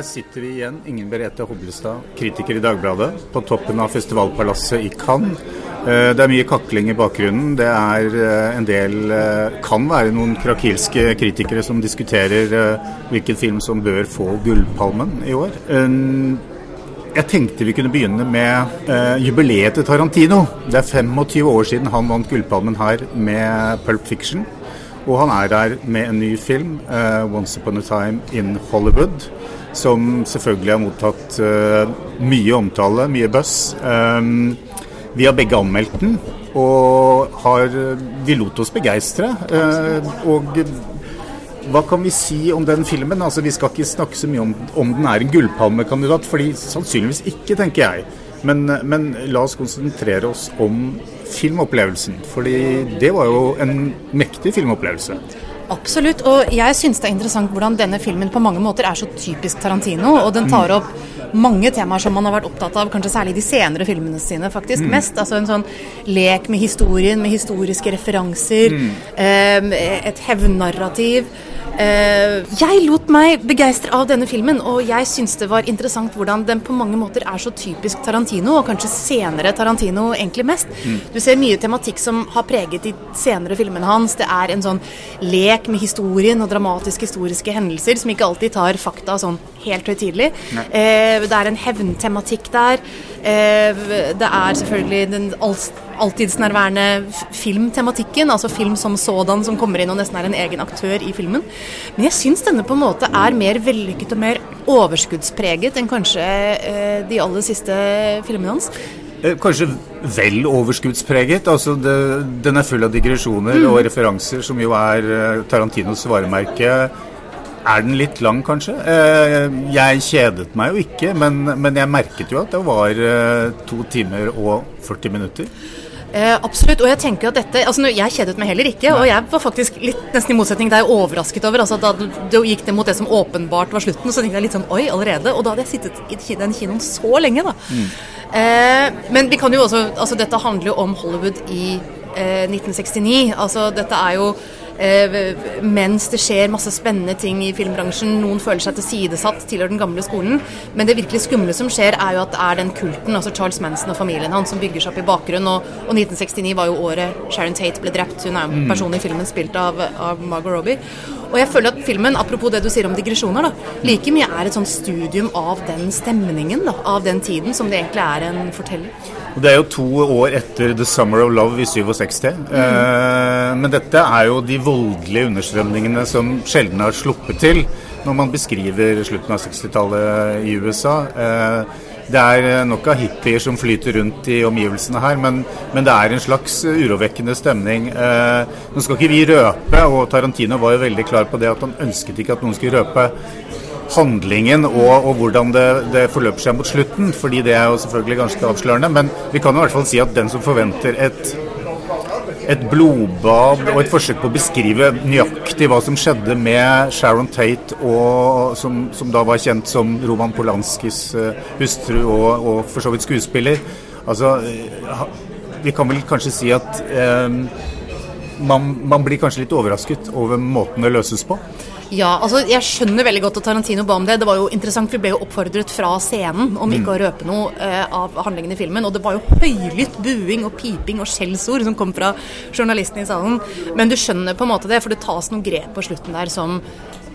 her sitter vi igjen, Ingen Berete Hoblestad, kritiker i Dagbladet, på toppen av festivalpalasset i Cannes. Eh, det er mye kakling i bakgrunnen. Det er eh, en del eh, Kan være noen krakilske kritikere som diskuterer hvilken film som bør få Gullpalmen i år. Jeg tenkte vi kunne begynne med jubileet til Tarantino. Det er 25 år siden han vant Gullpalmen her med Pulp Fiction. Og han er der med en ny film, eh, 'Once Upon a Time in Hollywood', som selvfølgelig har mottatt uh, mye omtale, mye buzz. Um, vi har begge anmeldt den, og har, vi lot oss begeistre. Uh, og hva kan vi si om den filmen? Altså, Vi skal ikke snakke så mye om om den er en gullpalmekandidat, fordi sannsynligvis ikke, tenker jeg. Men, men la oss konsentrere oss om filmopplevelsen. Fordi det var jo en mektig filmopplevelse. Absolutt, og jeg syns det er interessant hvordan denne filmen på mange måter er så typisk Tarantino. Og den tar opp mange temaer som man har vært opptatt av, kanskje særlig de senere filmene sine, faktisk. Mm. Mest. Altså en sånn lek med historien, med historiske referanser. Mm. Eh, et hevnnarrativ. Uh, jeg lot meg begeistre av denne filmen, og jeg syns det var interessant hvordan den på mange måter er så typisk Tarantino, og kanskje senere Tarantino egentlig mest. Mm. Du ser mye tematikk som har preget de senere filmene hans. Det er en sånn lek med historien og dramatiske historiske hendelser som ikke alltid tar fakta sånn helt høytidelig. Uh, det er en hevntematikk der. Uh, det er selvfølgelig den alltidsnærværende filmtematikken, altså film som sådan som kommer inn og nesten er en egen aktør i filmen. Men jeg syns denne på en måte er mer vellykket og mer overskuddspreget enn kanskje eh, de aller siste filmene hans. Eh, kanskje vel overskuddspreget. altså det, Den er full av digresjoner mm. og referanser, som jo er eh, Tarantinos varemerke. Er den litt lang, kanskje? Jeg kjedet meg jo ikke, men, men jeg merket jo at det var to timer og 40 minutter. Eh, absolutt. Og jeg tenker at dette altså Jeg kjedet meg heller ikke. Og jeg var faktisk litt nesten i motsetning deg overrasket over altså Da det gikk det mot det som åpenbart var slutten, så tenkte jeg litt sånn Oi, allerede? Og da hadde jeg sittet i den kinoen så lenge, da. Mm. Eh, men vi kan jo også Altså, dette handler jo om Hollywood i eh, 1969. Altså, dette er jo mens det skjer masse spennende ting i filmbransjen. Noen føler seg tilsidesatt, tilhører den gamle skolen. Men det virkelig skumle som skjer, er jo at det er den kulten, altså Charles Manson og familien hans, som bygger seg opp i bakgrunnen. Og, og 1969 var jo året Sharon Tate ble drept. Hun er en mm. person i filmen spilt av, av Margot Robbie. Og jeg føler at filmen, apropos det du sier om digresjoner, da, like mye er et sånn studium av den stemningen, da, av den tiden, som det egentlig er en forteller. Det er jo to år etter 'The Summer of Love' i 67. Mm. Eh, men dette er jo de voldelige understrømningene som sjelden har sluppet til når man beskriver slutten av 60-tallet i USA. Eh, det er nok av hippier som flyter rundt i omgivelsene her, men, men det er en slags urovekkende stemning. Eh, nå skal ikke vi røpe, og Tarantino var jo veldig klar på det at han ønsket ikke at noen skulle røpe handlingen og, og hvordan det, det, forløper seg mot slutten, fordi det er jo selvfølgelig ganske avslørende. Men vi kan i hvert fall si at den som forventer et, et blodbad og et forsøk på å beskrive nøyaktig hva som skjedde med Sharon Tate, og, som, som da var kjent som Roman Polanskis uh, hustru og, og, for så vidt skuespiller Altså, uh, vi kan vel kanskje si at eh, man, man blir kanskje litt overrasket over måten det løses på. Ja, altså jeg skjønner veldig godt at Tarantino ba om det. Det var jo interessant, Vi ble jo oppfordret fra scenen om ikke å mm. røpe noe eh, av handlingen i filmen. Og det var jo høylytt buing og piping og skjellsord som kom fra journalistene i salen. Men du skjønner på en måte det, for det tas noen grep på slutten der som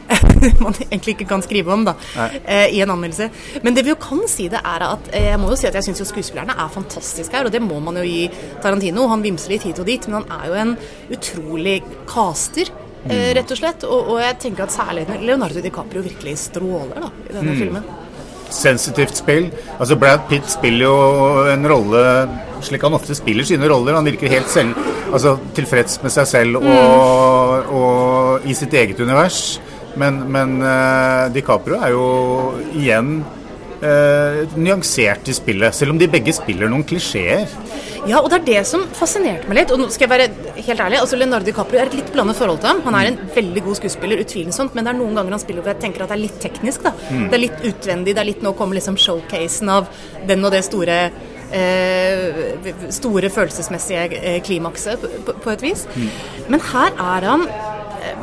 man egentlig ikke kan skrive om da, eh, i en anmeldelse. Men det vi jo kan si, det er at eh, jeg må jo si at jeg syns skuespillerne er fantastiske her. Og det må man jo gi Tarantino. Han vimser litt hit og dit, men han er jo en utrolig caster. Eh, rett og slett. Og, og, jeg tenker at særlig Leonardo DiCaprio virkelig stråler da, i denne mm. filmen. Sensitivt spill. Altså Brad Pitt spiller jo en rolle slik han ofte spiller sine roller. Han virker helt selv, altså, tilfreds med seg selv og, mm. og i sitt eget univers. Men, men uh, DiCaprio er jo igjen uh, nyansert i spillet, selv om de begge spiller noen klisjeer. Ja, og det er det som fascinerte meg litt. Og nå skal jeg være helt ærlig, altså Leonardo DiCaprio er et litt blandet forhold til ham. Han er en veldig god skuespiller, utvilsomt, men det er noen ganger han spiller hvor jeg tenker at det er litt teknisk. da. Mm. Det er litt utvendig. det er litt Nå kommer liksom showcasen av den og det store eh, store følelsesmessige eh, klimakset på, på, et vis. Mm. Men her er han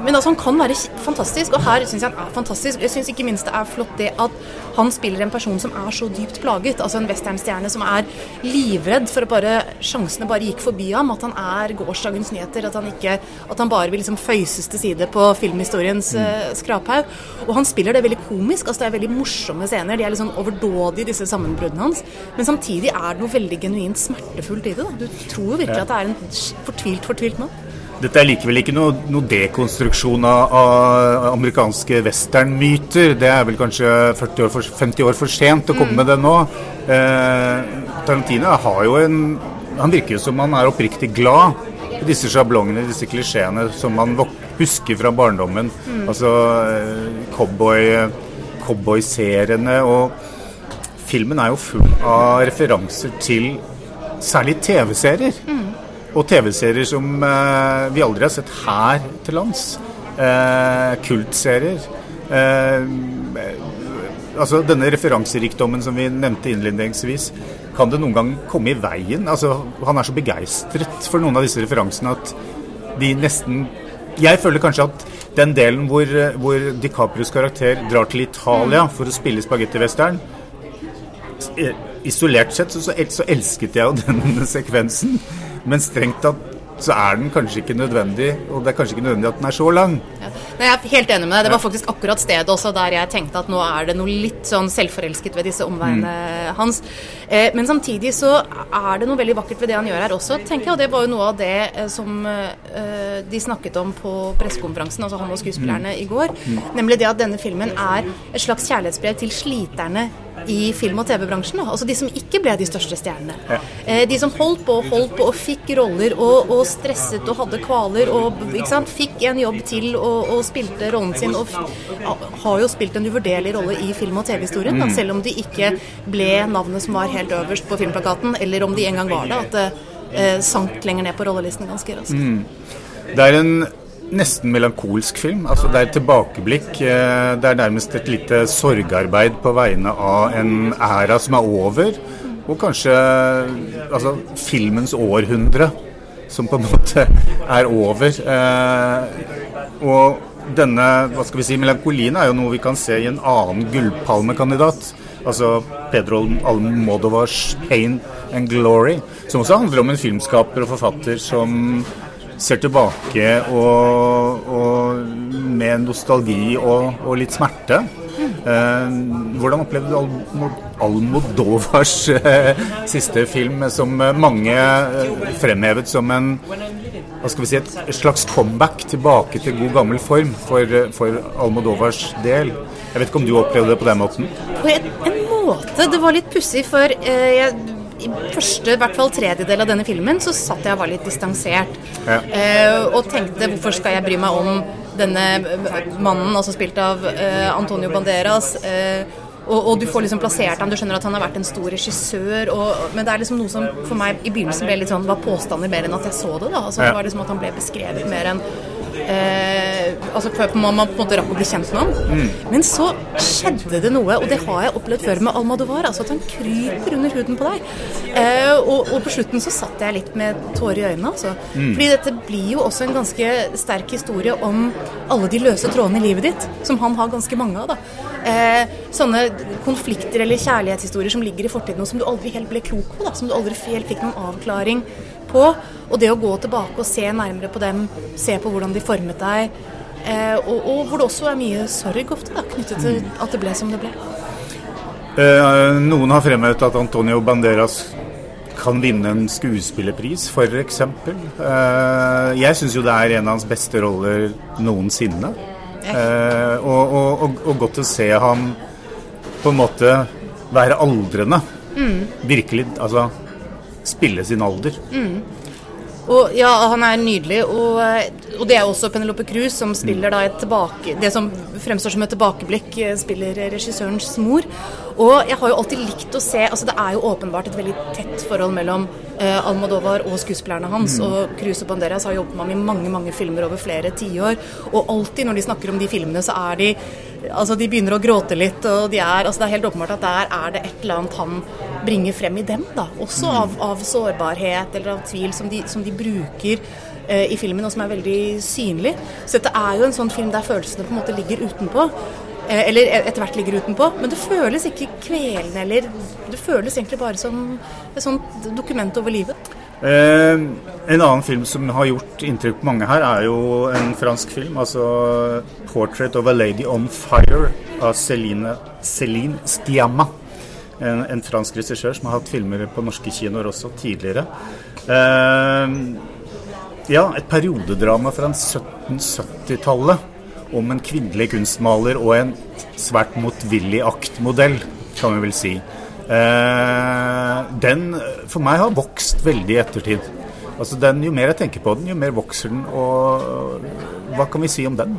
men altså, han kan være fantastisk, og her syns jeg han er fantastisk. Jeg syns ikke minst det er flott det at han spiller en person som er så dypt plaget. Altså en westernstjerne som er livredd for at bare sjansene bare gikk forbi ham. At han er gårsdagens nyheter. At han, ikke, at han bare vil liksom føyses til side på filmhistoriens mm. uh, skraphaug. Og han spiller det veldig komisk. altså Det er veldig morsomme scener. De er litt sånn overdådige, disse sammenbruddene hans. Men samtidig er det noe veldig genuint smertefullt i det. Da. Du tror jo virkelig at det er en fortvilt, fortvilt mann. Dette er likevel ikke noe, noe dekonstruksjon av, av amerikanske westernmyter. Det er vel kanskje år for, 50 år for sent å komme mm. med det nå. Eh, Tarantino har jo en Han virker jo som han er oppriktig glad i disse sjablongene, disse klisjeene som man husker fra barndommen. Mm. Altså eh, cowboy, cowboyseriene. Og filmen er jo full av referanser til særlig TV-serier. Mm. Og TV-serier som eh, vi aldri har sett her til lands. Eh, kultserier. Eh, altså Denne referanserikdommen som vi nevnte innledningsvis, kan det noen gang komme i veien? Altså, Han er så begeistret for noen av disse referansene at de nesten Jeg føler kanskje at den delen hvor, hvor DiCaprios karakter drar til Italia for å spille spagettivestern Isolert sett så, så elsket jeg jo den sekvensen. Men strengt tatt så er den kanskje ikke nødvendig, og det er kanskje ikke nødvendig at den er så lang. Ja. Nei, jeg er helt enig med deg. Det var faktisk akkurat stedet også der jeg tenkte at nå er det noe litt sånn selvforelsket ved disse omveiene mm. hans. Eh, men samtidig så er det noe veldig vakkert ved det han gjør her også, tenker jeg. Og det var jo noe av det eh, som eh, de snakket om på pressekonferansen, altså han og skuespillerne, mm. i går. Mm. Nemlig det at denne filmen er et slags kjærlighetsbrev til sliterne i film- og TV-bransjen. Altså de som ikke ble de største stjernene. Ja. Eh, de som holdt på og holdt på og fikk roller og, og stresset og hadde kvaler og fikk en jobb til og, og spilte rollen sin og har jo spilt en uvurderlig rolle i film- og TV-historien. Mm. Selv om de ikke ble navnet som var helt øverst på filmplakaten, eller om de en gang var det. At det eh, sank lenger ned på rollelisten ganske raskt. Mm. Det er en nesten melankolsk film. Altså, det er et tilbakeblikk. Eh, det er nærmest et lite sorgarbeid på vegne av en æra som er over. Og kanskje altså, filmens århundre, som på en måte er over. Eh, og denne hva skal vi si, melankolien er jo noe vi kan se i en annen gullpalmekandidat. Altså Pedro Almodovars 'Pain and Glory', som også handler om en filmskaper og forfatter som ser tilbake og, og med nostalgi og, og litt smerte. Eh, hvordan opplevde du Almodovars eh, siste film, som mange eh, fremhevet som en hva skal vi si, et slags comeback tilbake til god gammel form for, for Almodovars del? Jeg vet ikke om du opplevde det på den måten? På en måte. Det var litt pussig, for eh, jeg i første, i hvert fall tredjedel av denne filmen, så satt jeg og var litt distansert. Ja. Eh, og tenkte hvorfor skal jeg bry meg om denne mannen, altså spilt av eh, Antonio Banderas. Eh, og, og, du får liksom plassert ham, du skjønner at han har vært en stor regissør. Og, men det er liksom noe som for meg i begynnelsen ble litt sånn, var påstander mer enn at jeg så det. da, altså Det var liksom at han ble beskrevet mer enn eh, altså før man, man på en måte rakk å bli kjent med ham. Mm. Men så skjedde det noe, og det har jeg opplevd før med Almadovar. Altså at han kryper under huden på deg. Eh, og, og, på slutten så satt jeg litt med tårer i øynene. Altså. Mm. Fordi dette blir jo også en ganske sterk historie om alle de løse trådene i livet ditt, som han har ganske mange av. da. Eh, sånne konflikter eller kjærlighetshistorier som ligger i fortiden, og som du aldri helt ble klok på. da, Som du aldri helt fikk noen avklaring på. Og det å gå tilbake og se nærmere på dem, se på hvordan de formet deg, eh, og, og, hvor det også er mye sorg ofte da, knyttet til at det ble som det ble. Eh, noen har fremhevet at Antonio Banderas kan vinne en skuespillerpris, f.eks. Eh, jeg syns jo det er en av hans beste roller noensinne. Eh, og, og, og, og, godt å se ham på en måte være aldrende. Mm. Virkelig, altså spille sin alder. Mm. Og ja, han er nydelig. Og, og det er også Penelope Cruz som spiller da et tilbake Det som fremstår som et tilbakeblikk, eh, spiller regissørens mor. Og jeg har jo alltid likt å se altså Det er jo åpenbart et veldig tett forhold mellom eh, Almodovar og skuespillerne hans. Mm. Og Cruz og Banderas har jobbet med ham i mange mange filmer over flere tiår. Og alltid når de snakker om de filmene, så er de Altså, de begynner å gråte litt, og de er, altså, det er helt åpenbart at der er det et eller annet han bringer frem i dem, da. Også mm. av, av, sårbarhet eller av tvil som de, som de bruker eh, i filmen, og som er veldig synlig. Så dette er jo en sånn film der følelsene på en måte ligger utenpå. Eh, eller etter hvert ligger utenpå. Men det føles ikke kvelende eller Det føles egentlig bare som et sånt dokument over livet. Eh, en annen film som har gjort inntrykk på mange her, er jo en fransk film. Altså 'Portrait of a Lady on Fire' av Celine, Céline Stiamma. En, en fransk regissør som har hatt filmer på norske kinoer også tidligere. Eh, ja, et periodedrama fra 1770-tallet om en kvinnelig kunstmaler og en svært motvillig aktmodell, kan vi vel si. Eh, den for meg har vokst veldig i ettertid. Altså den, Jo mer jeg tenker på den, jo mer vokser den. Og hva kan vi si om den?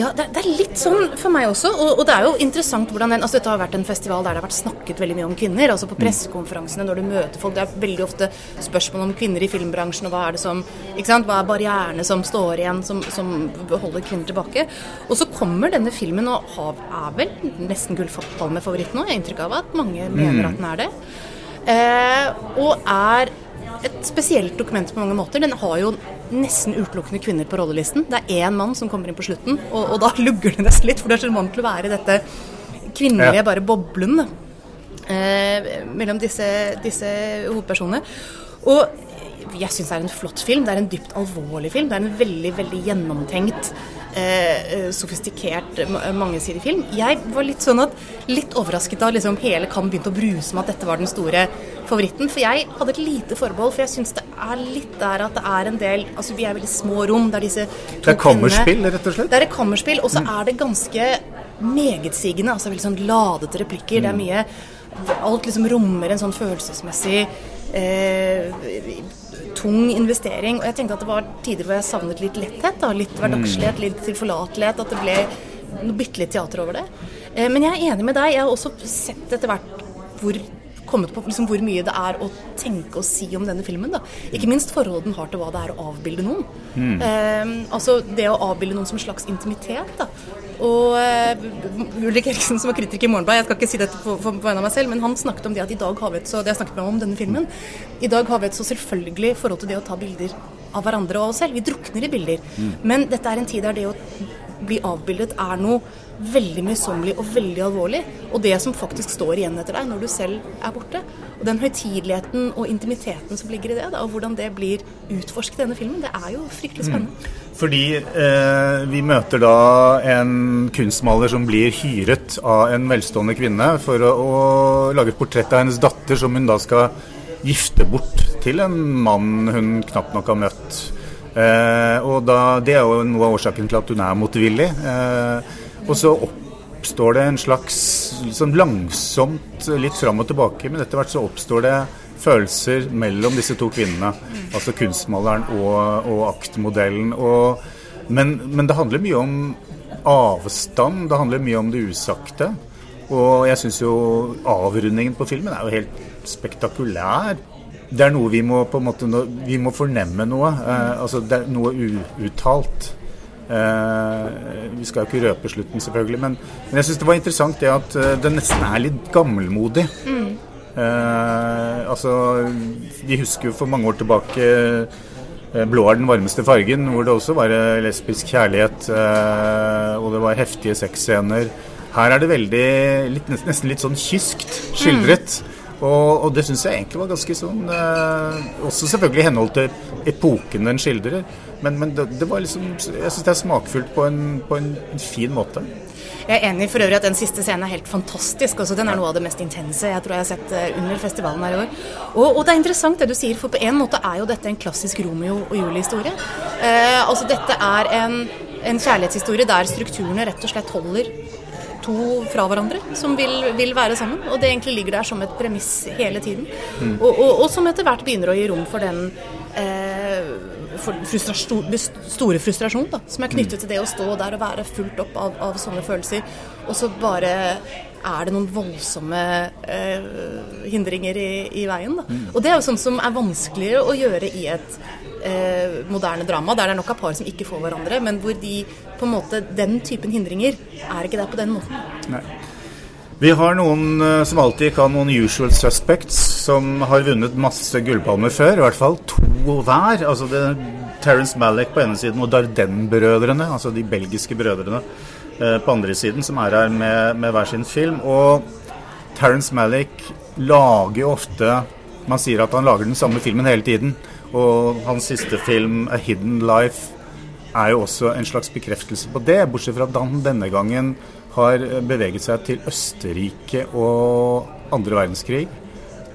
Ja, det, det, er litt sånn for meg også. Og, og, det er jo interessant hvordan den altså Dette har vært en festival der det har vært snakket veldig mye om kvinner. altså På mm. pressekonferansene når du møter folk. Det er veldig ofte spørsmål om kvinner i filmbransjen. Og hva er det som ikke sant, hva er barrierene som står igjen, som, som holder kvinner tilbake. Og så kommer denne filmen og har, er vel nesten gullpalmefavoritt nå. Jeg har inntrykk av at mange mener mm. at den er det. Eh, og er et spesielt dokument på mange måter. Den har jo nesten utelukkende kvinner på rollelisten. Det er én mann som kommer inn på slutten, og, og da lugger det nesten litt. For det er så vant til å være i dette kvinnelige, bare boblen eh, mellom disse, disse hovedpersonene. Og jeg syns det er en flott film. Det er en dypt alvorlig film. Det er en veldig, veldig gjennomtenkt Eh, eh, sofistikert, mangesidig film. Jeg var litt sånn at litt overrasket da liksom hele Cannes begynte å bruse med at dette var den store favoritten. For jeg hadde et lite forbehold, for jeg syns det er litt der at det er en del Altså vi er veldig små rom Det er disse to Det er kammerspill, rett og slett? Det er et kammerspill, og så mm. er det ganske megetsigende. Altså veldig sånn ladete replikker. Mm. Det er mm. mye Alt liksom rommer en sånn følelsesmessig eh, tung investering. Og jeg tenkte at det var tider hvor jeg savnet litt letthet. Da. Litt hverdagslighet, mm. litt tilforlatelighet. At det ble noe bitte litt teater over det. Eh, men jeg er enig med deg. Jeg har også sett etter hvert hvor kommet på liksom hvor mye det er å tenke og si om denne filmen. Da. Ikke minst forholdet den har til hva det er å avbilde noen. Mm. Eh, altså det å avbilde noen som en slags intimitet. Da. Og uh, Ulrik Eriksen, som var kritiker i Morgenbladet, jeg skal ikke si dette på, på, vegne av meg selv, men han snakket om det at i dag har vi et så det jeg snakket med om denne filmen, i dag har vi et så selvfølgelig forhold til det å ta bilder av hverandre og oss selv. Vi drukner i bilder. Mm. Men dette er en tid der det å bli avbildet er noe veldig møysommelig og veldig alvorlig. Og det som faktisk står igjen etter deg når du selv er borte. Og den høytideligheten og intimiteten som ligger i det, da, og hvordan det blir utforsket i denne filmen, det er jo fryktelig mm. spennende. Mm. Fordi eh, vi møter da en kunstmaler som blir hyret av en velstående kvinne for å, å lage et portrett av hennes datter, som hun da skal gifte bort til en mann hun knapt nok har møtt. Eh, og da, Det er jo noe av årsaken til at hun er motvillig. Eh, og så oppstår det en slags sånn langsomt, litt fram og tilbake, men etter hvert så oppstår det følelser mellom disse to kvinnene. Altså kunstmaleren og, og aktmodellen. Og, men, men, det handler mye om avstand, det handler mye om det usagte. Og jeg syns jo avrundingen på filmen er jo helt spektakulær. Det er noe vi må på en måte Vi må fornemme noe. Eh, altså det er noe uuttalt. Eh, vi skal jo ikke røpe slutten, selvfølgelig, men, men jeg syns det var interessant det at uh, det nesten er litt gammelmodig. Mm. Eh, altså, Vi husker jo for mange år tilbake 'Blå er den varmeste fargen', hvor det også var lesbisk kjærlighet, og det var heftige sexscener. Her er det veldig, litt, nesten litt sånn kyskt skildret. Mm. Og, og, det syns jeg egentlig var ganske sånn Også selvfølgelig i henhold til epoken den skildrer. Men, men det, det, var liksom Jeg syns det er smakfullt på en, på en, fin måte. Jeg er enig for øvrig at den siste scenen er helt fantastisk. Også. Den er noe av det mest intense jeg tror jeg har sett eh, under festivalen her i år. Og, og, det er interessant det du sier, for på en måte er jo dette en klassisk Romeo og Julie-historie. Eh, altså dette er en, en kjærlighetshistorie der strukturene rett og slett holder to fra hverandre som vil, vil, være sammen. Og det egentlig ligger der som et premiss hele tiden. Mm. Og, og, og, som etter hvert begynner å gi rom for den eh, frustrasjon, store frustrasjon da, som er knyttet til det å stå der og være fulgt opp av, av sånne følelser. Og så bare er det noen voldsomme eh, hindringer i, i veien. Da. Mm. Og det er jo sånn som er vanskeligere å gjøre i et eh, moderne drama, der det er nok av par som ikke får hverandre, men hvor de på en måte, den typen hindringer er ikke der på den måten. Nei. Vi har noen eh, som alltid kan noen usual suspects som har vunnet masse gullpalmer før. I hvert fall to hver. Altså det Terence Malick på ene siden og Dardenne-brødrene, altså de belgiske brødrene, eh, på andre siden, som er her med, med hver sin film. Og Terence Malick lager ofte Man sier at han lager den samme filmen hele tiden. Og hans siste film, 'A Hidden Life', er jo også en slags bekreftelse på det, bortsett fra at han denne gangen har beveget seg til Østerrike og andre verdenskrig.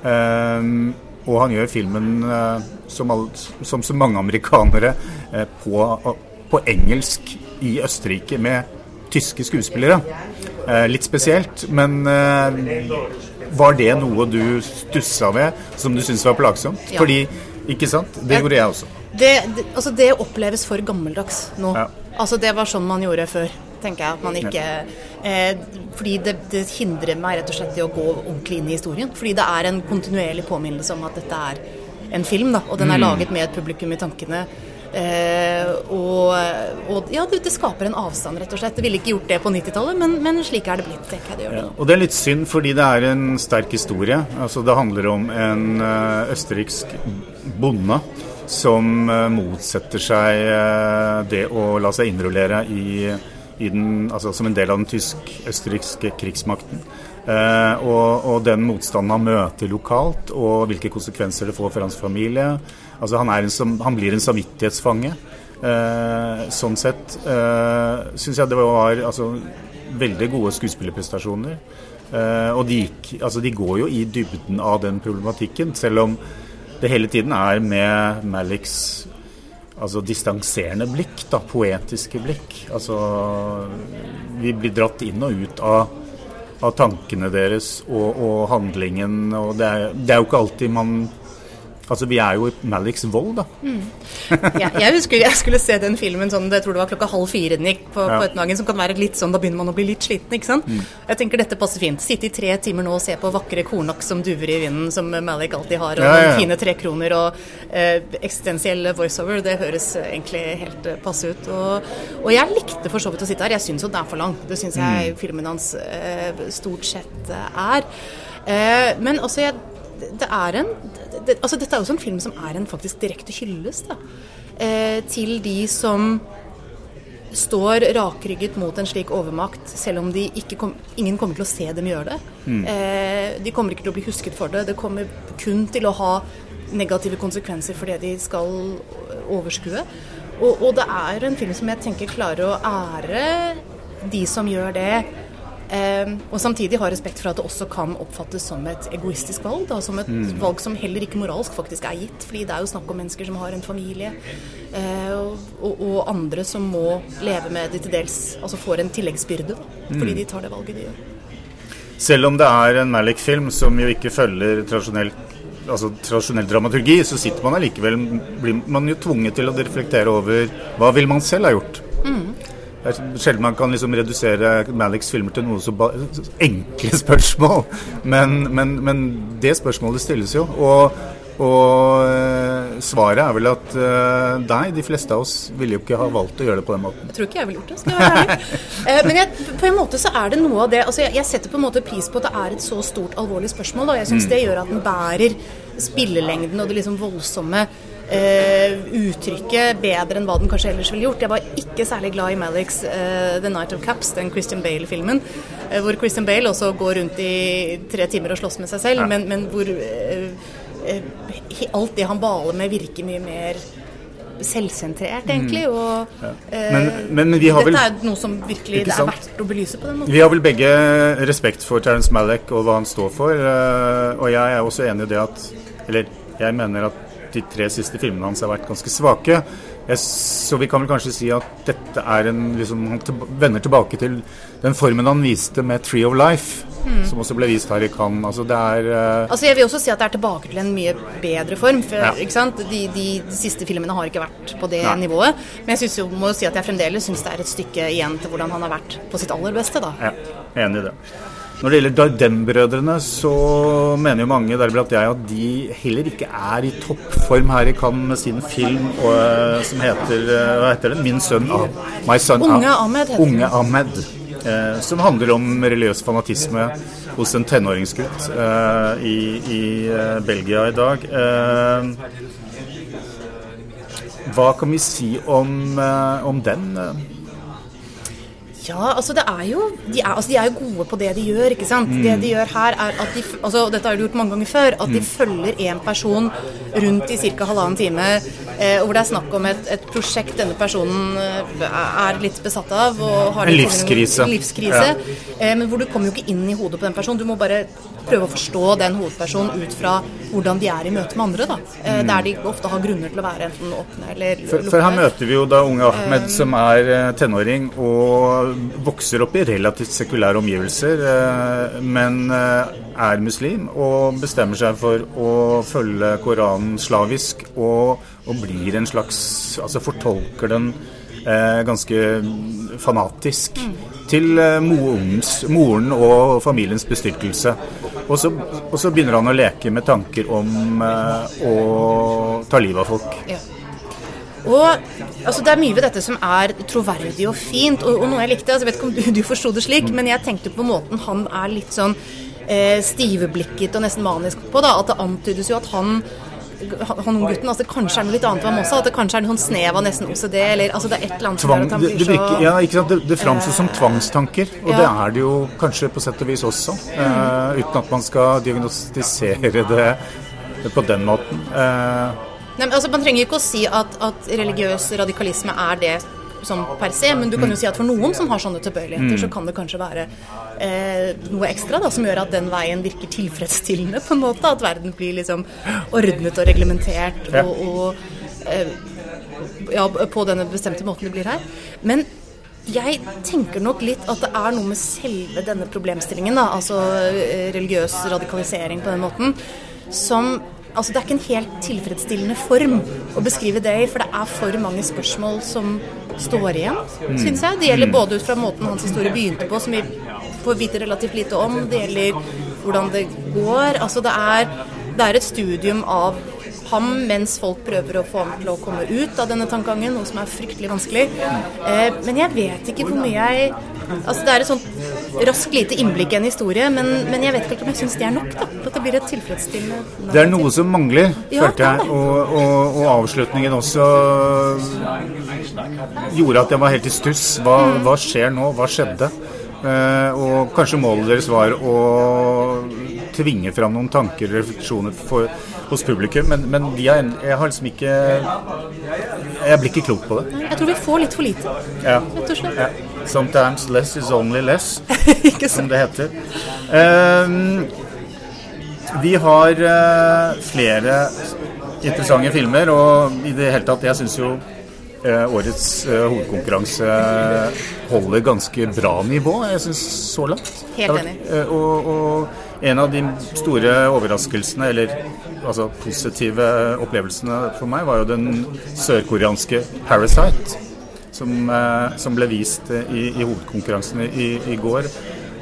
Um, og han gjør filmen, uh, som, alt, som, så mange amerikanere, uh, på, på, engelsk i Østerrike med tyske skuespillere. Uh, litt spesielt, men var det noe du stussa ved, som du syntes var plagsomt? Ja. Fordi, ikke sant? Det gjorde jeg også. Det, det, altså det oppleves for gammeldags nå. Ja. Altså Det var sånn man gjorde før, tenker jeg. At man ikke eh, Fordi det, det, hindrer meg rett og slett i å gå ordentlig inn i historien. Fordi det er en kontinuerlig påminnelse om at dette er en film, da. Og den er mm. laget med et publikum i tankene. Eh, og, og, ja, det, det, skaper en avstand, rett og slett. Det ville ikke gjort det på 90-tallet, men, men, slik er det blitt. jeg det det ja, Og det er litt synd, fordi det er en sterk historie. Altså, det handler om en uh, østerriksk bonde som uh, motsetter seg uh, det å la seg innrullere i, i den, altså, som en del av den tysk-østerrikske krigsmakten. Eh, og, og, den motstanden han møter lokalt, og hvilke konsekvenser det får for hans familie. Altså han, en, han blir en samvittighetsfange. Uh, sånn sett eh, syns jeg det var altså, veldig gode skuespillerprestasjoner. Uh, og de, gikk, altså, de går jo i dybden av den problematikken, selv om det hele tiden er med Maliks altså, distanserende blikk, da, poetiske blikk. Altså, vi blir dratt inn og ut av, av tankene deres og, og handlingen. Og det er, det er jo ikke alltid man Altså, Vi er jo i Maliks vold, da. Mm. Ja, jeg husker jeg skulle se den filmen sånn, jeg tror det var klokka halv fire den gikk på, ja. på ettermiddagen, som kan være litt sånn, da begynner man å bli litt sliten, ikke sant. Mm. Jeg tenker dette passer fint. Sitte i tre timer nå og se på vakre kornaks som duver i vinden, som Malik alltid har, og ja, fine trekroner og eh, eksistensiell voiceover, det høres egentlig helt uh, passe ut. Og, og, jeg likte for så vidt å sitte her. Jeg syns jo den er for lang. Det syns jeg mm. filmen hans eh, stort sett er. Eh, men også jeg det er en det, altså Dette er også en film som er en faktisk direkte hyllest eh, til de som står rakrygget mot en slik overmakt, selv om kom, ingen kommer til å se dem gjøre det. Mm. Eh, de kommer ikke til å bli husket for det. Det kommer kun til å ha negative konsekvenser for det de skal overskue. Og, og det er en film som jeg tenker klarer å ære de som gjør det og samtidig ha respekt for at det også kan oppfattes som et egoistisk valg. Da, som et mm. valg som heller ikke moralsk faktisk er gitt. fordi det er jo snakk om mennesker som har en familie, uh, og, og, andre som må leve med det til dels Altså får en tilleggsbyrde da, fordi mm. de tar det valget de gjør. Selv om det er en Malik-film som jo ikke følger tradisjonell, altså, tradisjonell dramaturgi, så sitter man allikevel blir man jo tvunget til å reflektere over hva vil man selv ha gjort. Mm. Det er sjelden man kan liksom redusere Maliks filmer til noe så enkle spørsmål. Men, men, men, det spørsmålet stilles jo. Og, og uh, svaret er vel at uh, nei, de fleste av oss ville jo ikke ha valgt å gjøre det på den måten. Jeg tror ikke jeg ville gjort det, skal jeg være ærlig. uh, men jeg, på en måte så er det noe av det altså jeg, jeg, setter på en måte pris på at det er et så stort, alvorlig spørsmål. Og jeg syns mm. det gjør at den bærer spillelengden og det liksom voldsomme uh, uttrykket bedre enn hva den kanskje ellers ville gjort. Jeg var ikke særlig glad i Maliks eh, The Night of Caps, den Christian Bale-filmen, Eh, hvor Christian Bale også går rundt i tre timer og slåss med seg selv, ja. men, men, hvor alt det han baler med, virker mye mer selvsentrert, egentlig. Mm. Og ja. men, men, men dette vel, er noe som virkelig det er verdt å belyse på den måten. Vi har vel begge respekt for Terence Malick og hva han står for, og jeg er også enig i det at Eller jeg mener at de tre siste filmene hans har vært ganske svake. Jeg, så vi kan vel kanskje si at dette er en liksom, Han til, vender tilbake til den formen han viste med 'Tree of Life', mm. som også ble vist her i Cannes. Altså, det er uh, Altså, jeg vil også si at det er tilbake til en mye bedre form. For, ja. ikke sant? De, de, de, siste filmene har ikke vært på det Nei. nivået. Men jeg synes jo, må jo si at jeg fremdeles syns det er et stykke igjen til hvordan han har vært på sitt aller beste. da. Ja, enig i det. Når det gjelder Dardem-brødrene, så mener jo mange, deriblant jeg, at de heller ikke er i toppform her i Cannes med sin film og, eh, som heter eh, Hva heter den? 'Min sønn My son Unge Ahmed. Heter Unge Ahmed eh, som handler om religiøs fanatisme hos en tenåringsgutt eh, i, i eh, Belgia i dag. Eh, hva kan vi si om, om den? Ja, altså det er jo de er, altså de er jo gode på det de gjør, ikke sant. Mm. Det de gjør her er at de altså Dette har de gjort mange ganger før. At de mm. følger én person rundt i ca. halvannen time. Eh, hvor det er snakk om et, et, prosjekt denne personen eh, er litt besatt av. Og har en livskrise. En livskrise ja. eh, men hvor du kommer jo ikke inn i hodet på den personen. Du må bare prøve å forstå den hovedpersonen ut fra hvordan de er i møte med andre. da. Mm. Der de ofte har grunner til å være enten åpne eller lukkede. For, for her møter vi jo da unge Ahmed som er tenåring og vokser opp i relativt sekulære omgivelser, men er muslim og bestemmer seg for å følge Koranen slavisk og, og blir en slags Altså fortolker den eh, ganske fanatisk til eh, morens, moren og familiens bestyrkelse. Og så, og så, begynner han å leke med tanker om eh, å ta livet av folk. Ja. Og altså, Det er mye ved dette som er troverdig og fint, og, og noe jeg likte. altså Jeg vet ikke om du, du forsto det slik, men jeg tenkte på måten han er litt sånn eh, stiveblikket og nesten manisk på. da, At det antydes jo at han han gutten, altså Kanskje er det noe litt annet ved ham også? At det kanskje er noen snev av nesten OCD? eller altså Det er et eller annet Tvang, det, det, så... Ja, ikke sant? Det, det framstår som tvangstanker, og ja. det er det jo kanskje på sett og vis også. Uh, uten at man skal diagnostisere det på den måten. Uh, Nei, altså Man trenger ikke å si at, at, religiøs radikalisme er det som per se, men du kan jo si at for noen som har sånne tilbøyeligheter, mm. så kan det kanskje være eh, noe ekstra da, som gjør at den veien virker tilfredsstillende, på en måte. At verden blir liksom ordnet og reglementert og, og eh, ja, på denne bestemte måten det blir her. Men jeg tenker nok litt at det er noe med selve denne problemstillingen, da, altså eh, religiøs radikalisering på den måten, som Altså, det er ikke en helt tilfredsstillende form å beskrive det i, for det er for mange spørsmål som står igjen, mm. syns jeg. Det gjelder mm. både ut fra måten hans historie begynte på, som vi får vite relativt lite om. Det gjelder hvordan det går. Altså, det er, det er et studium av ham mens folk prøver å få ham til å komme ut av denne tankegangen, noe som er fryktelig vanskelig. Eh, men jeg vet ikke hvor mye jeg Altså Det er et sånt raskt lite innblikk i en historie, men, men jeg vet ikke om jeg syns det er nok. da At det blir et tilfredsstillende narrativ. Det er noe som mangler, følte jeg. Og, og, og, avslutningen også gjorde at jeg var helt i stuss. Hva, mm. hva skjer nå? Hva skjedde? Eh, og kanskje målet deres var å tvinge fram noen tanker og refleksjoner for hos publikum, men, men er, jeg har liksom ikke Jeg blir ikke klok på det. Jeg tror vi får litt for lite, ja. og slett. Ja. Sometimes less is only less, som det heter. Um, vi har uh, flere interessante filmer, og i det hele tatt, jeg syns jo uh, årets uh, hovedkonkurranse holder ganske bra nivå, jeg syns så langt. Helt enig. og, og en av de store overraskelsene, eller altså positive opplevelsene for meg, var jo den sørkoreanske 'Parasite', som, eh, som ble vist i, i hovedkonkurransen i, i går.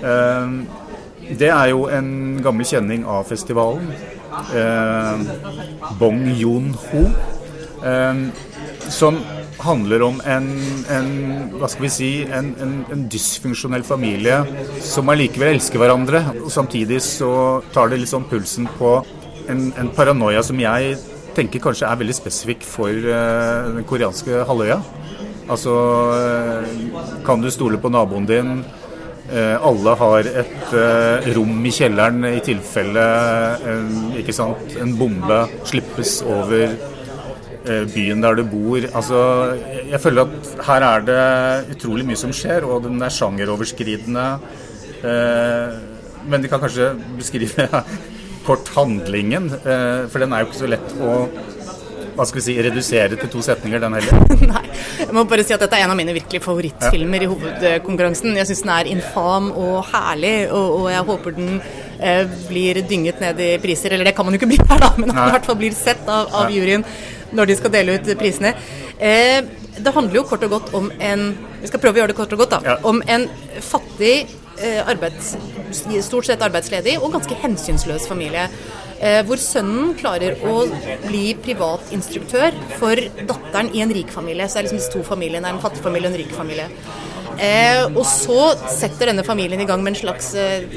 Eh, det er jo en gammel kjenning av festivalen. Eh, Bong Yoon-ho. Eh, som handler om en, en hva skal vi si, en, en, en dysfunksjonell familie som allikevel elsker hverandre. og Samtidig så tar det litt sånn pulsen på en, en paranoia som jeg tenker kanskje er veldig spesifikk for den koreanske halvøya. Altså uh, Kan du stole på naboen din? Uh, alle har et rom i kjelleren i tilfelle ikke sant, en bombe slippes over Eh, byen der du bor. Altså, jeg føler at her er det utrolig mye som skjer, og den er sjangeroverskridende. Eh, men de kan kanskje beskrive kort handlingen, eh, for den er jo ikke så lett å hva skal vi si, redusere til to setninger, den heller. Nei, jeg må bare si at dette er en av mine virkelig favorittfilmer ja. i hovedkonkurransen. Jeg syns den er infam og herlig, og, og jeg håper den eh, blir dynget ned i priser. Eller det kan man jo ikke bli her, da, men i hvert fall blir sett av, av juryen når de skal dele ut prisene. Eh, det handler jo kort og godt om en Vi skal prøve å gjøre det kort og godt, da. Ja. Om en fattig, eh, arbeids, stort sett arbeidsledig og ganske hensynsløs familie. Eh, hvor sønnen klarer å bli privatinstruktør for datteren i en rik familie. Så det er liksom disse to familiene. En fattig familie og en rik familie. Eh, og så setter denne familien i gang med en slags eh,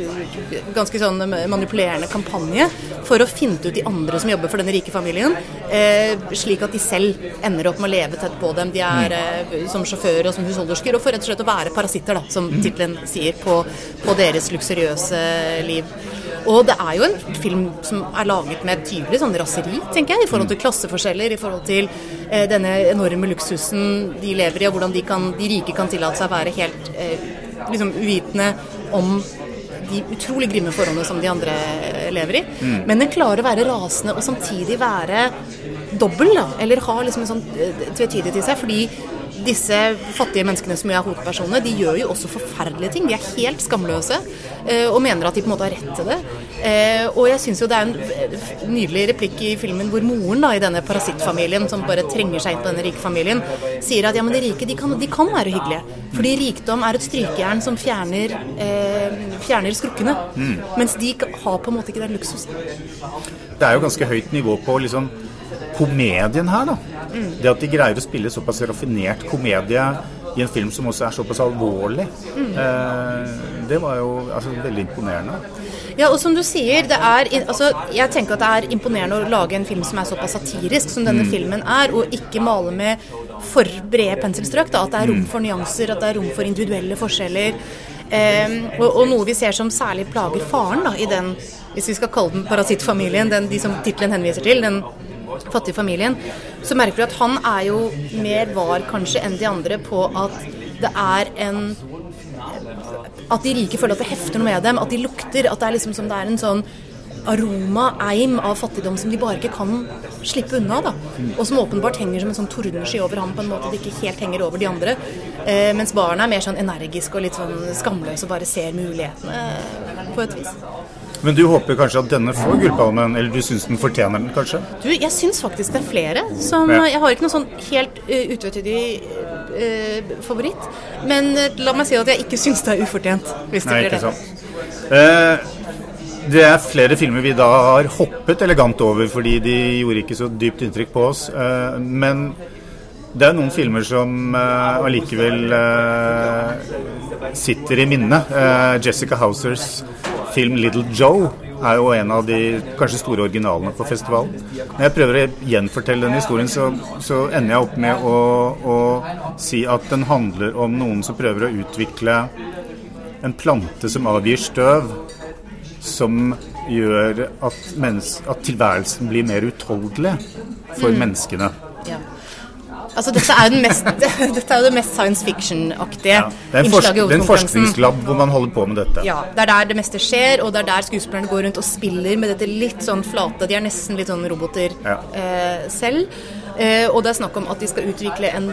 ganske sånn manipulerende kampanje for å finne ut de andre som jobber for denne rike familien, eh, slik at de selv ender opp med å leve tett på dem. De er eh, som sjåfører og som husholdersker, og for rett og slett å være parasitter, da, som tittelen sier, på, på deres luksuriøse liv. Og det er jo en film som er laget med tydelig sånn raseri, tenker jeg, i forhold til klasseforskjeller, i forhold til eh, denne enorme luksusen de lever i, og hvordan de, kan, de rike kan tillate seg å være helt eh, liksom uvitende om de utrolig grimme forholdene som de andre eh, lever i. Mm. Men den klarer å være rasende og samtidig være dobbel, da. Eller ha liksom en sånn eh, tvetydighet i seg. Fordi disse fattige menneskene som er hovedpersonene, de gjør jo også forferdelige ting. De er helt skamløse eh, og mener at de på en måte har rett til det. Eh, og jeg syns jo det er en nydelig replikk i filmen hvor moren da, i denne parasittfamilien, som bare trenger seg inn på denne rike familien, sier at ja, men de rike de kan, de kan være hyggelige. Fordi rikdom er et strykejern som fjerner, eh, fjerner skrukkene. Mm. Mens de har på en måte ikke den luksusen. Det er jo ganske høyt nivå på liksom komedien her, da. Mm. Det at de greier å spille såpass raffinert komedie i en film som også er såpass alvorlig, mm. eh, det var jo altså, veldig imponerende. Ja, og som du sier, det er, altså, jeg tenker at det er imponerende å lage en film som er såpass satirisk som denne mm. filmen er, og ikke male med for brede penselstrøk. Da, at det er rom mm. for nyanser, at det er rom for individuelle forskjeller. Eh, og, og, noe vi ser som særlig plager faren da, i den, hvis vi skal kalle den parasittfamilien, den de som tittelen henviser til, den fattige familien, så merker du at han er jo mer var kanskje enn de andre på at det er en At de rike føler at det hefter noe med dem, at de lukter. At det er liksom som det er en sånn aroma, eim av fattigdom som de bare ikke kan slippe unna. da. Og som åpenbart henger som en sånn tordensky over ham på en måte det ikke helt henger over de andre. Eh, mens barna er mer sånn energiske og litt sånn skamløse og bare ser mulighetene på et vis. Men du håper kanskje at denne får Gullpalmen, eller du syns den fortjener den, kanskje? Du, jeg syns faktisk det er flere. Som, ja. Jeg har ikke noen sånn helt uh, utvetydig uh, favoritt. Men uh, la meg si at jeg ikke syns det er ufortjent. Hvis det Nei, blir det. Uh, det er flere filmer vi da har hoppet elegant over fordi de gjorde ikke så dypt inntrykk på oss. men det er noen filmer som allikevel sitter i minnet. Jessica Housers film 'Little Joe' er jo en av de kanskje store originalene på festivalen. Når jeg prøver å gjenfortelle den historien, så, så ender jeg opp med å, å, si at den handler om noen som prøver å utvikle en plante som avgir støv, som gjør at, at tilværelsen blir mer utholdelig for mm. menneskene. Ja. Altså, dette er mest, dette er jo det mest science fiction-aktige ja. Det er en, en forskningslab hvor man holder på med dette. Ja, Det er der det meste skjer, og det er der skuespillerne går rundt og spiller med dette litt sånn flate De er nesten litt sånn roboter ja. eh, selv. Eh, og det er snakk om at de skal utvikle en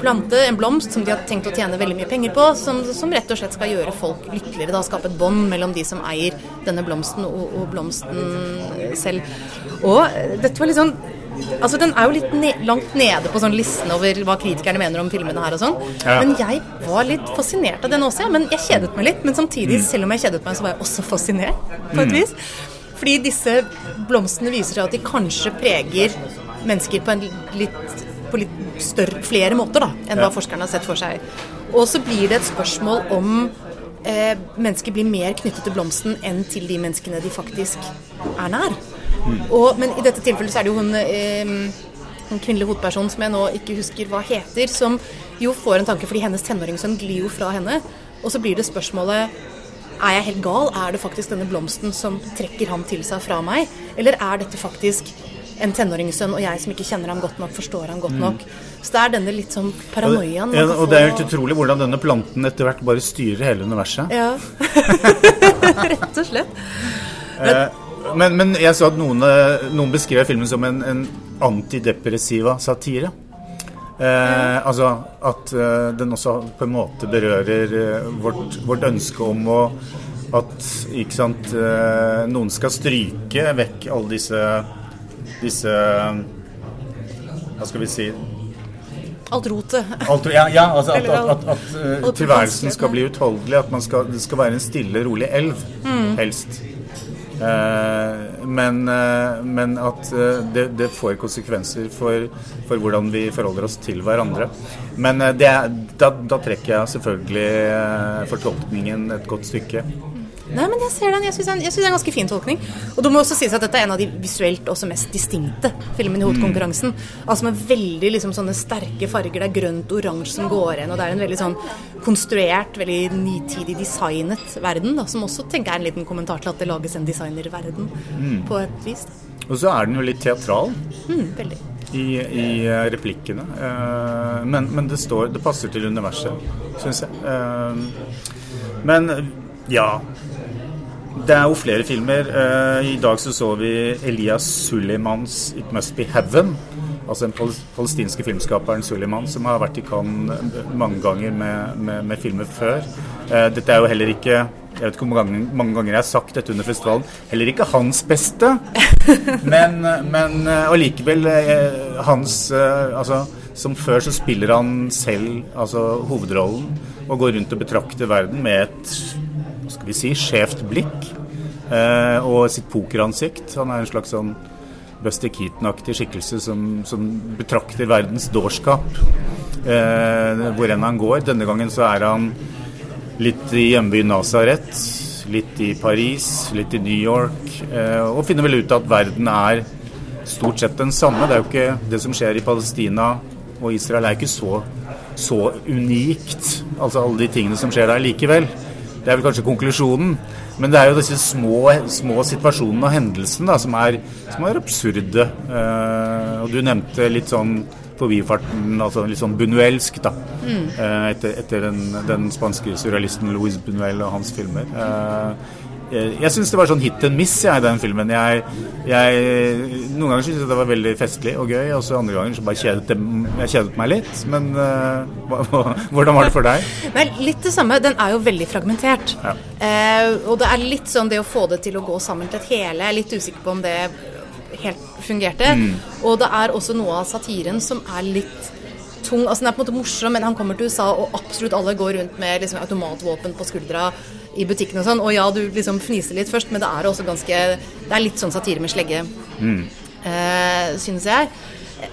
plante, en blomst, som de har tenkt å tjene veldig mye penger på, som, som rett og slett skal gjøre folk lykkeligere. da Skape et bånd mellom de som eier denne blomsten og, og blomsten selv. Og eh, dette var litt sånn Altså, Den er jo litt ne langt nede på sånn listen over hva kritikerne mener om filmene her og sånn. Ja. Men jeg var litt fascinert av den også, ja. Men jeg kjedet meg litt. Men samtidig, mm. selv om jeg kjedet meg, så var jeg også fascinert, på et mm. vis. Fordi disse blomstene viser seg at de kanskje preger mennesker på en litt, på litt større, flere måter da, enn hva forskerne har sett for seg. Og så blir det et spørsmål om eh, mennesker blir mer knyttet til blomsten enn til de menneskene de faktisk er nær. Og, men i dette tilfellet så er det jo hun eh, en kvinnelig hovedperson som jeg nå ikke husker hva heter, som jo får en tanke fordi hennes tenåringssønn glir jo fra henne. Og så blir det spørsmålet er jeg helt gal? Er det faktisk denne blomsten som trekker ham til seg fra meg? Eller er dette faktisk en tenåringssønn og jeg som ikke kjenner ham godt nok, forstår ham godt mm. nok? Så det er denne litt sånn paranoiaen. Ja, og det er helt utrolig hvordan denne planten etter hvert bare styrer hele universet. Ja. Rett og slett. Men, eh, men, men, jeg så at noen, eh, noen beskrev filmen som en, en antidepressiva satire. Eh, altså at eh, den også på en måte berører eh, vårt, vårt, ønske om å at sant, eh, noen skal stryke vekk alle disse disse Hva skal vi si Alt rotet. Alt, ja, ja, altså at, at, at, at tilværelsen skal bli utholdelig. At skal, det skal være en stille, rolig elv, mm. helst. Eh, men, eh, men at eh, det, det, får konsekvenser for, for, hvordan vi forholder oss til hverandre. Men det, da, da trekker jeg selvfølgelig fortolkningen et godt stykke. Nei, men jeg ser den. Jeg syns det, er en ganske fin tolkning. Og det må også sies at dette er en av de visuelt også mest distinkte filmene i hovedkonkurransen. Mm. Altså med veldig liksom, sånne sterke farger. Det er grønt oransje som går igjen, og det er en veldig sånn konstruert, veldig nitidig designet verden, da, som også tenker jeg er en liten kommentar til at det lages en designerverden mm. på et vis. Og så er den jo litt teatral. Mm, veldig. I, i uh, replikkene. Uh, men, men det, står, det passer til universet, syns jeg. Uh, men ja, det er jo flere filmer. Uh, I dag så så vi Elias Suleimans 'It Must Be Heaven'. Altså den palestinske filmskaperen Suleiman, som har vært i Cannes mange ganger med, med, med filmer før. Uh, dette er jo heller ikke jeg vet ikke hvor mange, mange, ganger jeg har sagt dette under festivalen. Heller ikke hans beste. Men, men eh, allikevel hans Altså, som før så spiller han selv altså hovedrollen og går rundt og betrakter verden med et vi si, skjevt blikk eh, og sitt pokeransikt. Han er en slags sånn Buster Keaton-aktig skikkelse som, som, betrakter verdens dårskap eh, hvor enn han går. Denne gangen så er han litt i hjembyen Nazaret, litt i Paris, litt i New York, eh, og finner vel ut at verden er stort sett den samme. Det er jo ikke det som skjer i Palestina og Israel er ikke så, så unikt, altså alle de tingene som skjer der likevel. Det er vel kanskje konklusjonen. Men det er jo disse små, små situasjonene og hendelsene da, som, er, som er absurde. Uh, og du nevnte litt sånn forbifarten, altså litt sånn bunuelsk, da. Mm. Uh, etter, etter den, den, spanske surrealisten Louis Bunuel og hans filmer. Uh, Eh, jeg syns det var sånn hit and miss jeg, i den filmen. Jeg, jeg, noen ganger syntes jeg det var veldig festlig og gøy, og så andre ganger så bare kjedet det, jeg kjedet meg litt. Men uh, hvordan var det for deg? Nei, litt det samme. Den er jo veldig fragmentert. Ja. Uh, og det er litt sånn det å få det til å gå sammen til et hele. Jeg er litt usikker på om det helt fungerte. Mm. Og det er også noe av satiren som er litt tung. Altså Den er på en måte morsom, men han kommer til USA, og absolutt alle går rundt med liksom, automatvåpen på skuldra i butikken og sånn. Og ja, du liksom fniser litt først, men det er også ganske Det er litt sånn satire med slegge, mm. eh, synes jeg.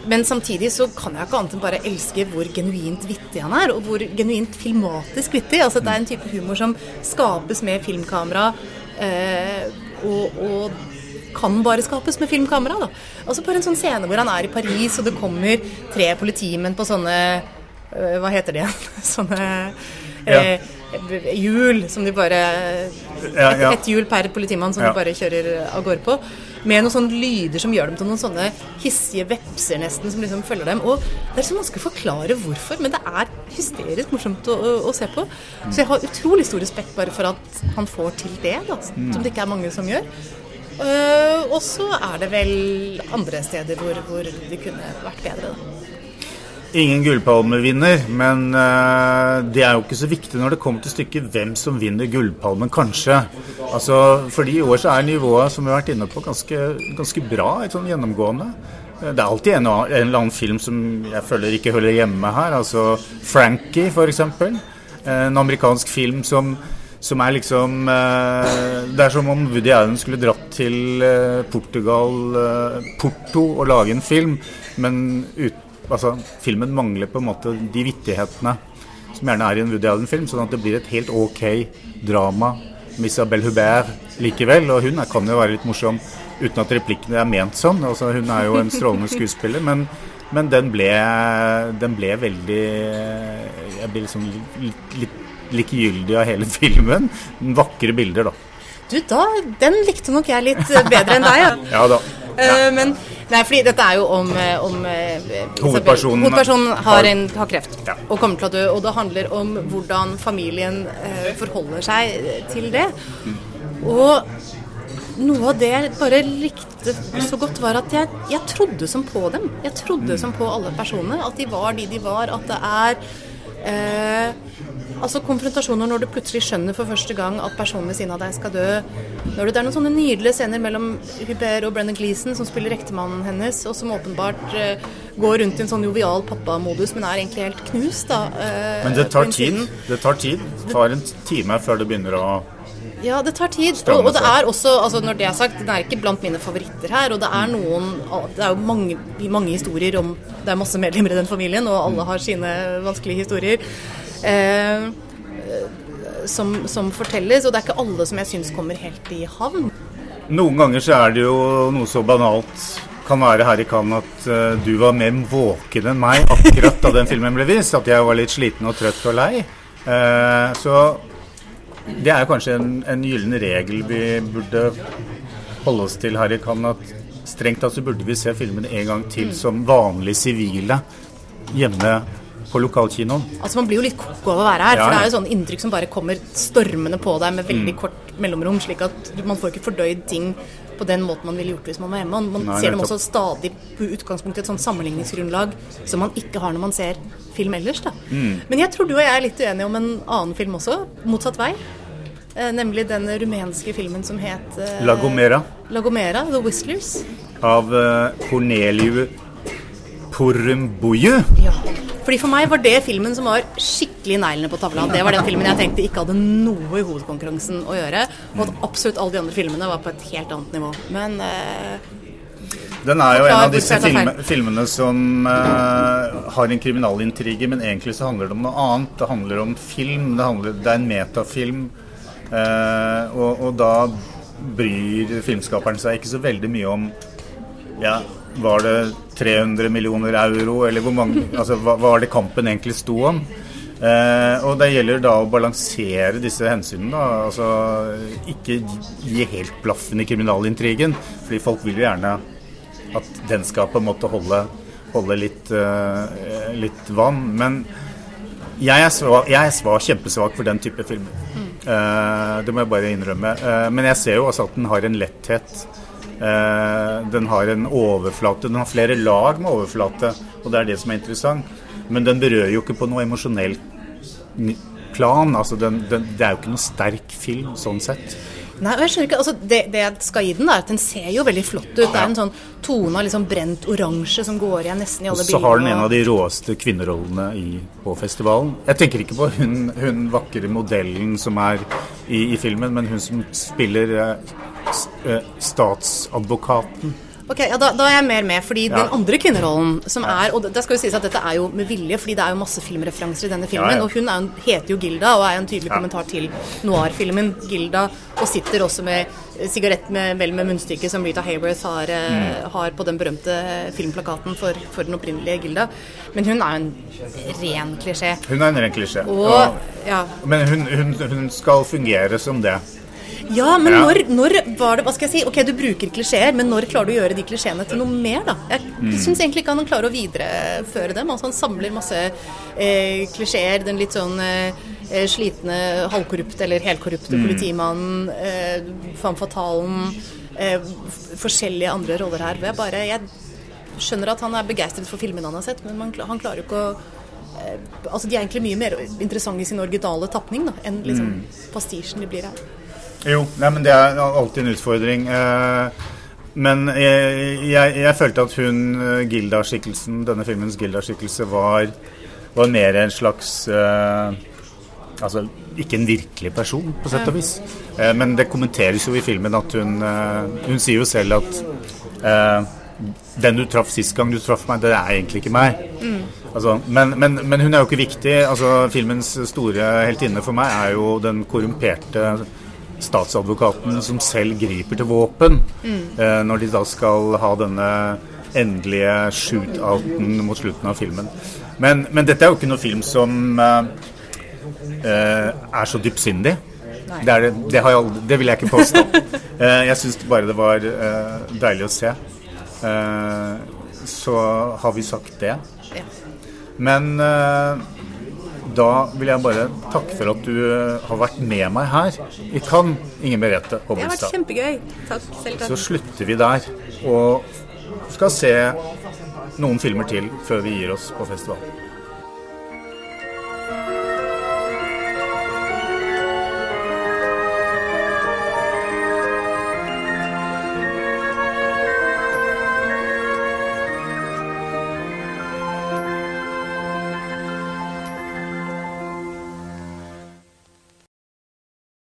Men samtidig så kan jeg ikke annet enn bare elske hvor genuint vittig han er, og hvor genuint filmatisk vittig. Altså Det er en type humor som skapes med filmkamera, eh, og, og, kan bare skapes med filmkamera. da. Altså Bare en sånn scene hvor han er i Paris, og det kommer tre politimenn på sånne øh, Hva heter det igjen? sånne ja hjul som de bare ja, ja. Et hjul per politimann som ja. de bare kjører av gårde på. Med noen sånne lyder som gjør dem til noen sånne hissige vepser nesten, som liksom følger dem. Og det er så vanskelig å forklare hvorfor, men det er hysterisk morsomt å, å, å se på. Så jeg har utrolig stor respekt bare for at han får til det, da, som mm. det ikke er mange som gjør. Uh, og så er det vel andre steder hvor, hvor det kunne vært bedre, da. Ingen gullpalmevinner, men uh, det er jo ikke så viktig når det kommer til stykket hvem som vinner gullpalmen, kanskje. Altså, fordi i år så er nivået, som vi har vært inne på, ganske, ganske bra, et sånn gjennomgående. Eh, det er alltid en, en, eller annen film som jeg føler ikke hører hjemme her. Altså Frankie, f.eks. Eh, en amerikansk film som, som er liksom Det er som om Woody Allen skulle dratt til Portugal, Porto, og lage en film, men uten altså, filmen mangler på en måte de vittighetene som gjerne er i en Woody Allen-film, sånn at det blir et helt ok drama med Isabel Hubert likevel. Og hun kan jo være litt morsom uten at replikkene er ment sånn. Altså, hun er jo en strålende skuespiller, men, men den, ble, den, ble, veldig Jeg ble liksom litt, litt likegyldig av hele filmen. Vakre bilder, da. Du, da, Den likte nok jeg litt bedre enn deg. Ja, ja da. Ja. Uh, men Nei, fordi dette er jo om, eh, om eh, Hovedpersonen, Hovedpersonen har, en, har kreft ja. og kommer til å dø. Og det handler om hvordan familien eh, forholder seg til det. Og noe av det jeg bare likte så godt, var at jeg, jeg trodde som på dem. Jeg trodde mm. som på alle personene. At de var de de var. At det er eh, Altså konfrontasjoner når du plutselig skjønner for første gang at personen ved siden av deg skal dø. Når det er noen sånne nydelige scener mellom Hubert og Brennan Gleeson, som spiller ektemannen hennes, og som åpenbart uh, går rundt i en sånn jovial pappamodus, men er egentlig helt knust, da. Uh, men det tar tid. Det tar tid. Det tar en time før det begynner å Ja, det tar tid. Og, og det er også, altså når det er sagt, den er ikke blant mine favoritter her. Og det er noen Det er jo mange, mange historier om Det er masse medlemmer i den familien, og alle har sine vanskelige historier. Eh, som, som fortelles, og det er ikke alle som jeg syns kommer helt i havn. Noen ganger så er det jo noe så banalt kan være her i Cannes at uh, du var mer våken enn meg akkurat da den filmen ble vist. At jeg var litt sliten og trøtt og lei. Uh, så det er kanskje en, en gyllen regel vi burde holde oss til her i Cannes. At strengt tatt så burde vi se filmen en gang til som vanlige sivile hjemme på lokalkinoen. Altså Man blir jo litt koko av å være her, Ja, for det er jo sånn inntrykk som bare kommer stormende på deg med veldig kort mellomrom, slik at man får ikke fordøyd ting på den måten man ville gjort hvis man var hjemme. Man Nei, ser dem også stadig på utgangspunkt i et sånt sammenligningsgrunnlag som man ikke har når man ser film ellers. da. Mm. Men jeg tror du og jeg er litt uenige om en annen film også, motsatt vei. Eh, nemlig den rumenske filmen som het eh, La Gomera La Gomera, The Whistlers. av eh, Corneliu Porumboju. Ja. Fordi For meg var det filmen som var skikkelig neglene på tavla. Det var den filmen jeg tenkte ikke hadde noe i hovedkonkurransen å gjøre. Og at absolutt alle de andre filmene var på et helt annet nivå. Men eh, Den er jo en av disse filme, filmene som eh, har en kriminalintrige, men egentlig så handler det om noe annet. Det handler om film, det, handler, det er en metafilm. eh, og, og da bryr filmskaperen seg ikke så veldig mye om ja, var det 300 millioner euro, eller hvor mange Altså hva, hva var det kampen egentlig sto om? Eh, og det gjelder da å balansere disse hensynene. Da. Altså ikke gi helt blaffen i kriminalintrigen, fordi folk vil jo gjerne at den skal på en måte holde, holde litt, eh, litt vann. Men jeg er, svak, jeg er svak, kjempesvak for den type filmer. Eh, det må jeg bare innrømme. Eh, men jeg ser jo også at den har en letthet. Eh, den har en overflate. Den har flere lag med overflate, og det er det som er interessant. Men den berører jo ikke på noe emosjonelt plan. Altså den, den, det er jo ikke noe sterk film sånn sett. Nei, og jeg skjønner ikke, altså det, det jeg skal gi den, er at den ser jo veldig flott ut. Det er en sånn tone av liksom brent oransje som går igjen nesten i alle bilder. Og så har den en av de råeste kvinnerollene i, på festivalen. Jeg tenker ikke på hun, hun vakre modellen som er i, i filmen, men hun som spiller eh, statsadvokaten. Ok, ja, da, da er jeg mer med, fordi Ja. den andre kvinnerollen som er Og det skal jo sies at dette er jo med vilje, fordi det er jo masse filmreferanser i denne filmen. Ja. Og hun jo- heter jo Gilda, og er en tydelig kommentar til noir-filmen Gilda. Og sitter også med eh, sigarett med, vel med munnstykke som Rita Hayworth har, eh, Mm. har på den berømte filmplakaten for, for den opprinnelige Gilda. Men hun er jo en ren klisjé. Hun er en ren klisjé. Og ja, Men hun, hun, hun skal fungere som det. Ja, men Ja. Når, når var det Hva skal jeg si? Ok, du bruker klisjeer, men når klarer du å gjøre de klisjeene til noe mer, da? Jeg Mm. syns egentlig ikke han klarer å videreføre dem. Altså Han samler masse eh, klisjeer. Den litt sånn eh, eh, slitne, halvkorrupte eller helkorrupte Mm. politimannen, eh, femme fatalen, eh, forskjellige andre roller her. Jeg bare Jeg skjønner at han er begeistret for filmene han har sett, men man, han klarer jo ikke å eh, Altså, De er egentlig mye mer interessante i sin originale tapning enn liksom Mm. pastisjen de blir her. Jo, nei, men det er alltid en utfordring. Eh, men jeg, jeg, jeg følte at hun, eh, Gilda-skikkelsen, denne filmens Gilda-skikkelse, var, var mer en slags uh, Altså ikke en virkelig person, på sett og vis. Uh, men det kommenteres jo i filmen at hun uh, Hun sier jo selv at den du traff sist gang du traff meg, det er egentlig ikke meg. Altså, men, men, men hun er jo ikke viktig. Altså, filmens store heltinne for meg er jo den korrumperte statsadvokaten som selv griper til våpen mm. når de da skal ha denne endelige shootouten mot slutten av filmen. Men, men dette er jo ikke noe film som eh, eh, er så dypsindig. Det, er det, det, har jeg aldri, det vil jeg ikke påstå. uh, jeg syns bare det var uh, deilig å se. Eh, så har vi sagt det. Ja. Men eh, da vil jeg bare takke for at du eh, har vært med meg her i Cannes, Inger Merete Det har vært kjempegøy. Takk. Selv Så slutter vi der, og skal se noen filmer til før vi gir oss på festivalen.